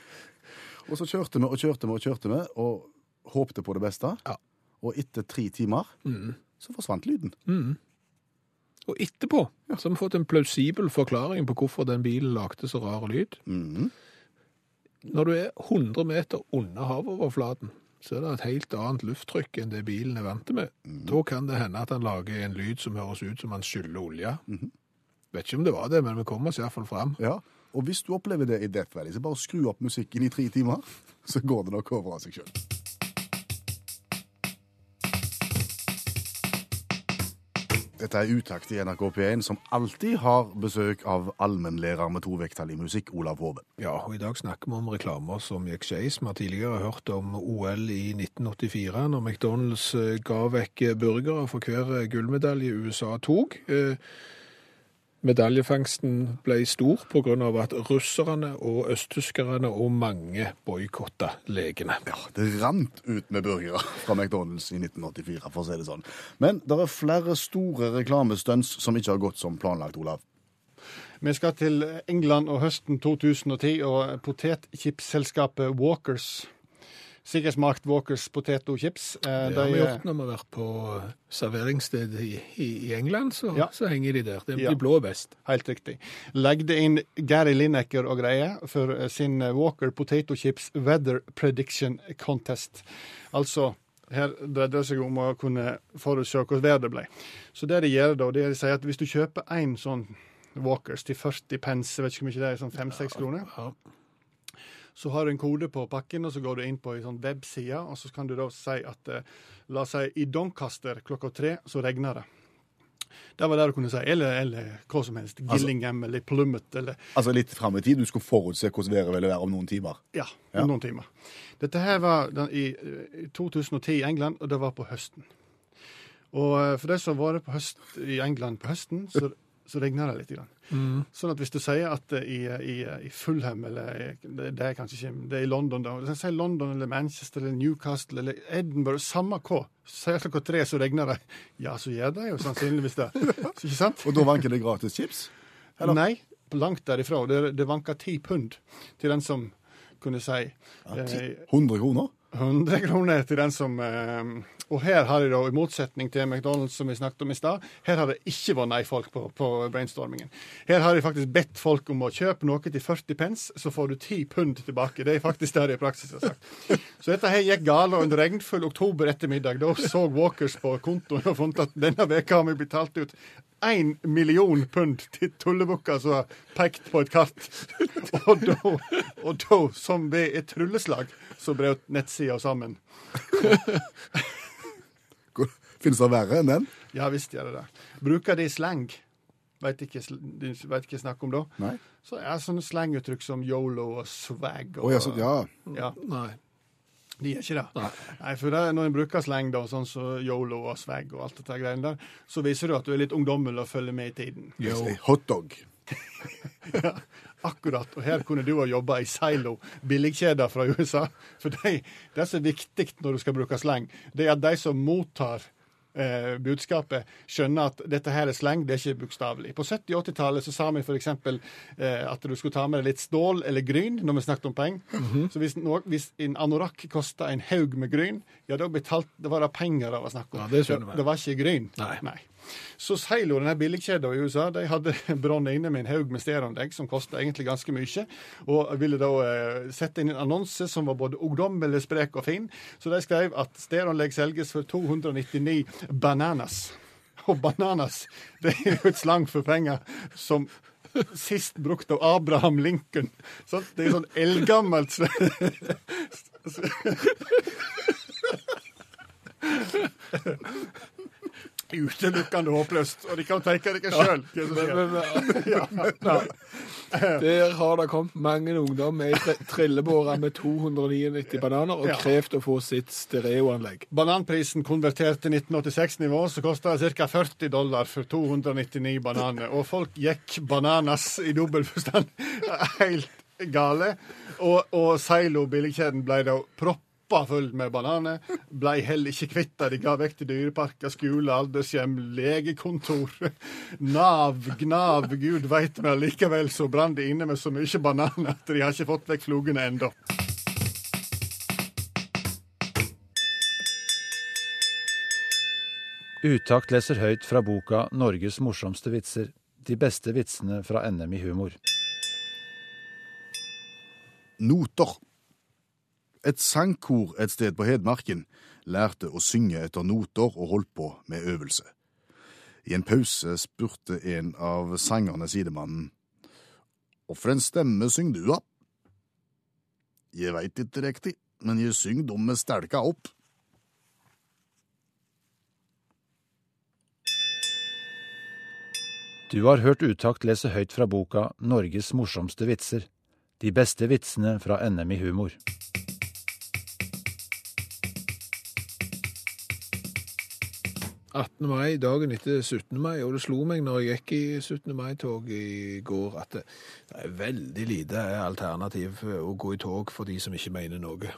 *laughs* og så kjørte vi og kjørte vi og kjørte vi, og håpte på det beste. Ja. Og etter tre timer så forsvant lyden. Og etterpå så har vi fått en plausibel forklaring på hvorfor den bilen lagde så rar lyd. Når du er 100 meter under havoverflaten, så er det et helt annet lufttrykk enn det bilen er vant med. Da kan det hende at han lager en lyd som høres ut som han skyller olje. Vet ikke om det var det, men vi kom oss iallfall fram. Ja, og hvis du opplever det i Death Valley, så bare skru opp musikken i tre timer, så går det nok over av seg sjøl. Dette er Utakt i NRK P1, som alltid har besøk av allmennlærer med to vekttall i musikk, Olav Hove. Ja, og i dag snakker vi om reklamer som gikk skeis. Vi har tidligere hørt om OL i 1984, når McDonald's eh, ga vekk burgere for hver gullmedalje USA tok. Eh, Medaljefangsten ble stor av at russerne og østtyskerne og mange boikotta legene. Ja, det rant ut med burgere fra McDonald's i 1984, for å si det sånn. Men det er flere store reklamestunts som ikke har gått som planlagt, Olav. Vi skal til England og høsten 2010, og potetchipsselskapet Walkers Sikkert smakt Walkers potetchips. Eh, Det har vi gjort når vi har vært på serveringssted i, i, England, så, Ja. så henger de der. De, Ja. de blå er best. Helt riktig. Legde inn Gary Lineker og greier for eh, sin eh, Walker Potato Chips Weather Prediction Contest. Altså, her dreide det seg om å kunne forutse hvordan været ble. Så det de gjør da, det er de sier at hvis du kjøper én sånn Walkers til 40 pence, vet ikke hvor mye det er, sånn 5-6 kroner, Ja. Så har du en kode på pakken, og så går du inn på en sånn webside, og så kan du da si at eh, la oss si i Doncaster klokka tre, så regner det. Det var det du kunne si. Eller, eller hva som helst. Gillingham eller Plummet eller Altså litt fram i tid, du skulle forutse hvordan været ville være om noen timer. Ja, Ja. noen timer. Dette her var den, i, eh, i 2010 i England, og det var på høsten. Og eh, for de som har vært på høst, i England på høsten, så, *laughs* så regner det litt. Grann. Mm. Sånn at hvis du sier at eh, i, i, i Fulham, eller det, det er kanskje ikke Det er i London, da. Hvis jeg sier London eller Manchester eller Newcastle eller Edinburgh, samme hva, sier klokka tre, så regner det. Ja, så gjør det jo sannsynligvis det. *laughs* Så, ikke sant? Og da vanker det gratis chips? Eller? Nei, langt derifra. Det, det vanka ti pund til den som kunne si ja, 100 kroner? 100 kroner til den som eh, Og her har de da, i motsetning til McDonald's som vi snakket om i stad, her har det ikke vært nei-folk på, på brainstormingen. Her har de faktisk bedt folk om å kjøpe noe til 40 pence, så får du 10 pund tilbake. Det er faktisk det de i praksis har sagt. Så dette her gikk galt, og en regnfull oktober ettermiddag, da så Walkers på kontoen og funnet at denne veka har vi betalt ut én million pund til tullebukker som har pekt på et kart. Og da, og da som ved et trylleslag, så brøt nettsida sammen. Finnes det verre enn den? Ja visst gjør det det. Bruker de slang? Veit ikke, vet ikke snakk om da? Nei. Så er det sånne slanguttrykk som yolo og swag. Og, oh, ja, så, ja. ja, Nei. de er ikke det. Nei. Nei, for det, Når en bruker slang, da, sånn som yolo og swag og alt dette greiene der, så viser du at du er litt ungdommelig og følger med i tiden. Hotdog. *laughs* Ja, akkurat. Og her kunne du ha jobba i Silo, billigkjeder fra *laughs* USA. For det, det som er viktig når du skal bruke slang, det er at de som mottar eh, budskapet, skjønner at dette her er slang, det er ikke bokstavelig. På 70- og 80-tallet så sa vi f.eks. Eh, at du skulle ta med deg litt stål eller gryn når vi snakket om penger. Så hvis, no, hvis en anorakk kosta en haug med gryn, ja, da betalt, det var det penger det var snakk om. Ja, det det, det var ikke gryn. Nei. Så Seilo, denne billigkjeden i USA, de hadde *laughs* brann inne med en haug med stereoanlegg som kosta egentlig ganske mye, og ville da eh, sette inn en annonse som var både ungdommelig, sprek og fin. Så de skrev at stereoanlegg selges for 299 bananas. *laughs* Og bananas, *laughs* det er jo et slang for penger som sist brukt av Abraham Lincoln. Sant? Det er sånn eldgammelt Utelukkende håpløst. Og de kan tenke dere sjøl hva som skjer. *laughs* Der har det kommet mange ungdom med tre- trillebårer med 299 bananer og krevd å få sitt stereoanlegg. Bananprisen konvertert til 1986-nivå, så kosta det ca. 40 dollar for 299 bananer. Og folk gikk bananas i dobbel forstand. *laughs* Helt gale. Og, og Seilo billigkjeden ble da proppa full med bananer. Ble heller ikke kvitt det. De ga vekk til dyreparker, skole, aldershjem, legekontor. Nav, Gnav, gud veit, men likevel så brann de inne med så mye bananer at de har ikke fått vekk flugene ennå. Utakt leser høyt fra boka 'Norges morsomste vitser'. De beste vitsene fra NM i humor. Noter. Et sangkor et sted på Hedmarken lærte å synge etter noter og holdt på med øvelse. I en pause spurte en av sangerne sidemannen. Hvorfor en stemme syng du, da? Jeg veit ikke riktig, men jeg syng dem med stelka opp. Du har hørt Utakt lese høyt fra boka 'Norges morsomste vitser'. De beste vitsene fra NM i humor. 18. mai, dagen etter 17. mai, og det slo meg når jeg gikk i 17. mai-tog i går, at det, det er veldig lite alternativ å gå i tog for de som ikke mener noe.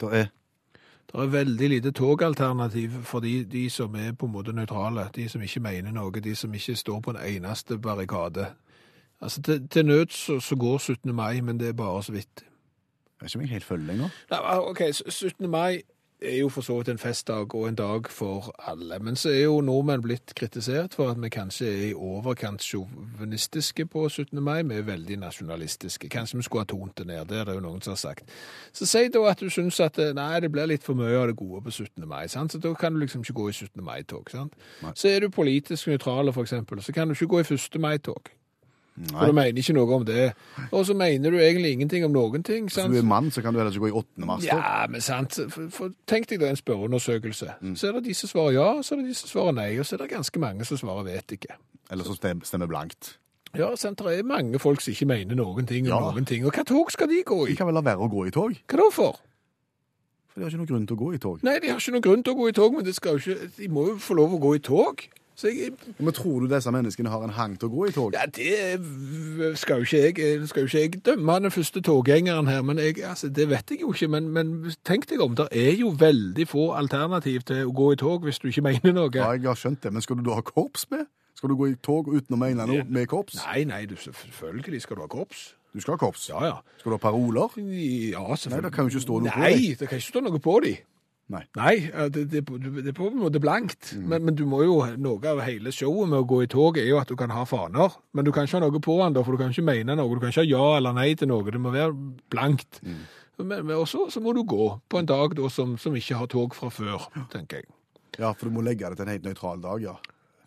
Det er Det er veldig lite togalternativ for de, de som er på en måte nøytrale, de som ikke mener noe, de som ikke står på en eneste barrikade. Altså, til, til nød så, så går 17. mai, men det er bare så vidt. Jeg er ikke meg helt følge lenger. Nei, OK, 17. mai er jo for så vidt en festdag og en dag for alle. Men så er jo nordmenn blitt kritisert for at vi kanskje er i overkant sjåvinistiske på 17. mai. Vi er veldig nasjonalistiske. Kanskje vi skulle ha tont det ned. Det er det jo noen som har sagt. Så si da at du syns at eh, nei, det blir litt for mye av det gode på 17. mai. Sant? Så da kan du liksom ikke gå i 17. mai-tog. Så er du politisk nøytral, for eksempel, så kan du ikke gå i 1. mai-tog. For du mener ikke noe om det. Og så mener du egentlig ingenting om noen ting. Hvis sant? du er mann, så kan du heller ikke gå i 8. mars. Ja, men sant. For, for, tenk deg da en spørreundersøkelse. Mm. Så er det de som svarer ja, så er det de som svarer nei, og så er det ganske mange som svarer vet ikke. Eller som stemmer blankt. Ja, sant, det er mange folk som ikke mener noen ting om Ja. noen ting. Og hva tog skal de gå i? De kan vel la være å gå i tog? Hva da for? For de har ikke noen grunn til å gå i tog. Nei, de har ikke noen grunn til å gå i tog, men det skal jo ikke, de må jo få lov å gå i tog. Så jeg, Men tror du disse menneskene har en hang til å gå i tog? ja, det skal jo ikke jeg, skal jo ikke jeg dømme den første toggjengeren her, men jeg, altså, det vet jeg jo ikke. Men, men tenk deg om, det er jo veldig få alternativ til å gå i tog hvis du ikke mener noe. Ja, jeg har skjønt det, men skal du da ha korps med? Skal du gå i tog uten å mene noe med korps? Nei, nei, du, selvfølgelig skal du ha korps. Du skal ha korps? Ja, ja. Skal du ha paroler? Ja, selvfølgelig. Nei, det kan jo ikke stå noe på dem. Nei, det kan ikke stå noe på de. Nei. Nei, det, det, det er på en måte blankt. Mm. Men, men du må jo, noe av hele showet med å gå i tog er jo at du kan ha faner. Men du kan ikke ha noe på den for du kan ikke mene noe. Du kan ikke ha ja eller nei til noe. Det må være blankt. Mm. Og så må du gå på en dag da, som, som ikke har tog fra før, tenker jeg. Ja, for du må legge det til en helt nøytral dag, ja.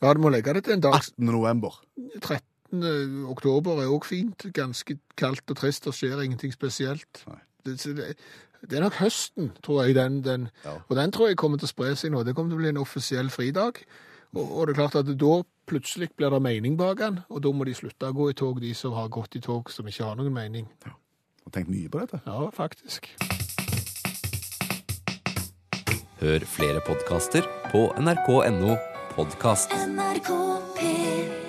Ja, du må legge det til en dag. 18. november. 13. oktober er òg fint. Ganske kaldt og trist. Det skjer ingenting spesielt. Nei. Det, det, det er nok høsten, tror jeg. Den, den, Ja. Og den tror jeg kommer til å spre seg nå. Det kommer til å bli en offisiell fridag. Og, og det er klart at da plutselig blir det mening bak den, og da må de slutte å gå i tog, de som har gått i tog som ikke har noen mening. Ja, Har tenkt mye på dette. Ja, faktisk. Hør flere podkaster på nrk.no podkast. NRK P1